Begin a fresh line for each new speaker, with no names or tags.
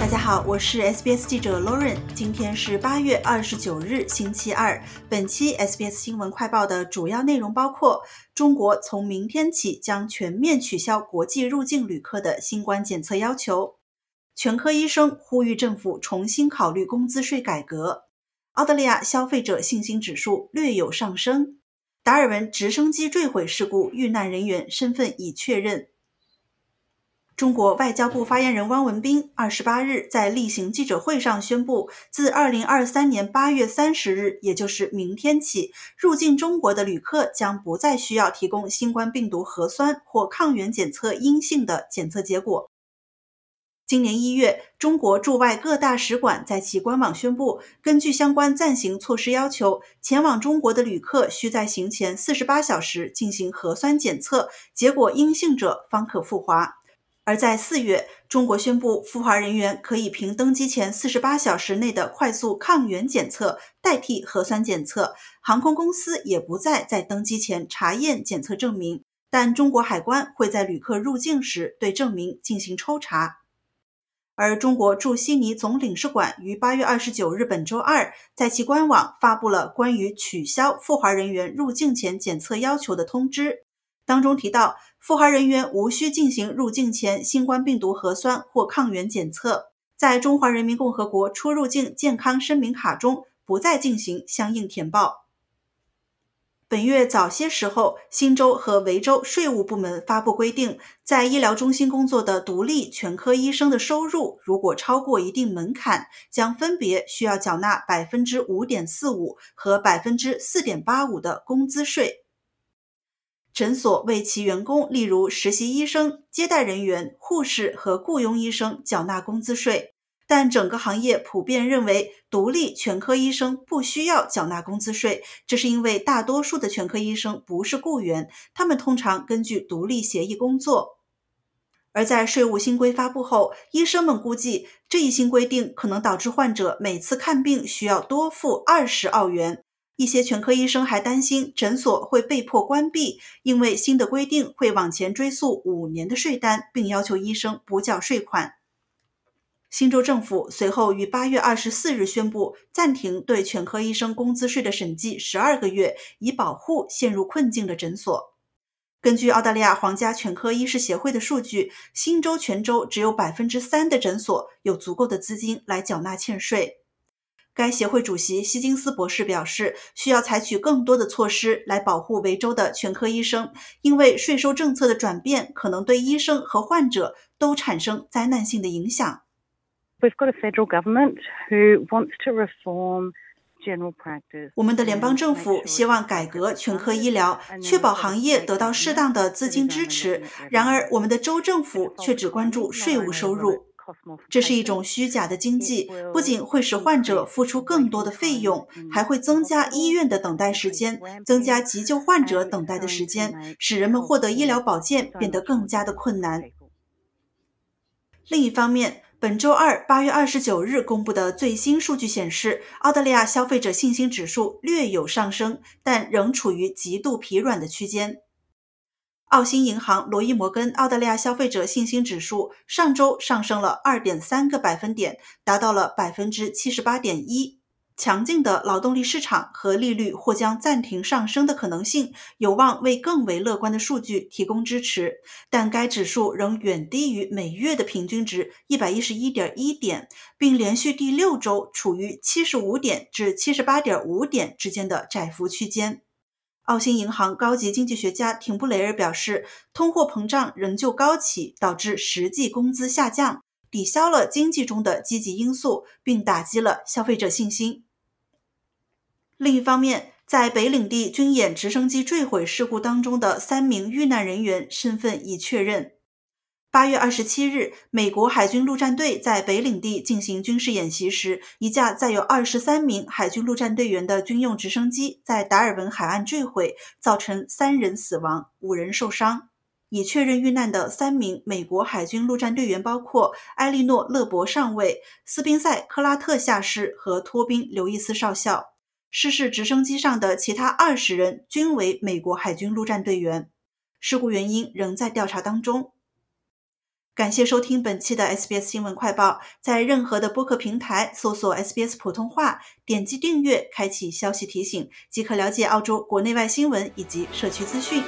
大家好，我是 SBS 记者 Lauren。今天是八月二十九日，星期二。本期 SBS 新闻快报的主要内容包括：中国从明天起将全面取消国际入境旅客的新冠检测要求；全科医生呼吁政府重新考虑工资税改革；澳大利亚消费者信心指数略有上升；达尔文直升机坠毁事故遇难人员身份已确认。中国外交部发言人汪文斌二十八日在例行记者会上宣布，自二零二三年八月三十日，也就是明天起，入境中国的旅客将不再需要提供新冠病毒核酸或抗原检测阴性的检测结果。今年一月，中国驻外各大使馆在其官网宣布，根据相关暂行措施要求，前往中国的旅客需在行前四十八小时进行核酸检测，结果阴性者方可赴华。而在四月，中国宣布赴华人员可以凭登机前四十八小时内的快速抗原检测代替核酸检测，航空公司也不再在登机前查验检测证明，但中国海关会在旅客入境时对证明进行抽查。而中国驻悉尼总领事馆于八月二十九日本周二在其官网发布了关于取消赴华人员入境前检测要求的通知。当中提到，赴华人员无需进行入境前新冠病毒核酸或抗原检测，在中华人民共和国出入境健康声明卡中不再进行相应填报。本月早些时候，新州和维州税务部门发布规定，在医疗中心工作的独立全科医生的收入如果超过一定门槛，将分别需要缴纳百分之五点四五和百分之四点八五的工资税。诊所为其员工，例如实习医生、接待人员、护士和雇佣医生缴纳工资税，但整个行业普遍认为，独立全科医生不需要缴纳工资税。这是因为大多数的全科医生不是雇员，他们通常根据独立协议工作。而在税务新规发布后，医生们估计这一新规定可能导致患者每次看病需要多付二十澳元。一些全科医生还担心诊所会被迫关闭，因为新的规定会往前追溯五年的税单，并要求医生补缴税款。新州政府随后于八月二十四日宣布暂停对全科医生工资税的审计十二个月，以保护陷入困境的诊所。根据澳大利亚皇家全科医师协会的数据，新州全州只有百分之三的诊所有足够的资金来缴纳欠税。该协会主席希金斯博士表示，需要采取更多的措施来保护维州的全科医生，因为税收政策的转变可能对医生和患者都产生灾难性的影响。We've got a federal government who wants to reform. 我们的联邦政府希望改革全科医疗，确保行业得到适当的资金支持。然而，我们的州政府却只关注税务收入。这是一种虚假的经济，不仅会使患者付出更多的费用，还会增加医院的等待时间，增加急救患者等待的时间，使人们获得医疗保健变得更加的困难。另一方面，本周二八月二十九日公布的最新数据显示，澳大利亚消费者信心指数略有上升，但仍处于极度疲软的区间。澳新银行罗伊摩根澳大利亚消费者信心指数上周上升了二点三个百分点，达到了百分之七十八点一。强劲的劳动力市场和利率或将暂停上升的可能性，有望为更为乐观的数据提供支持。但该指数仍远低于每月的平均值一百一十一点一点，并连续第六周处于七十五点至七十八点五点之间的窄幅区间。澳新银行高级经济学家廷布雷尔表示，通货膨胀仍旧高企，导致实际工资下降，抵消了经济中的积极因素，并打击了消费者信心。另一方面，在北领地军演直升机坠毁事故当中的三名遇难人员身份已确认。八月二十七日，美国海军陆战队在北领地进行军事演习时，一架载有二十三名海军陆战队员的军用直升机在达尔文海岸坠毁，造成三人死亡、五人受伤。已确认遇难的三名美国海军陆战队员包括埃莉诺·勒伯上尉、斯宾塞·克拉特下士和托宾·刘易斯少校。失事直升机上的其他二十人均为美国海军陆战队员。事故原因仍在调查当中。感谢收听本期的 SBS 新闻快报，在任何的播客平台搜索 SBS 普通话，点击订阅，开启消息提醒，即可了解澳洲国内外新闻以及社区资讯。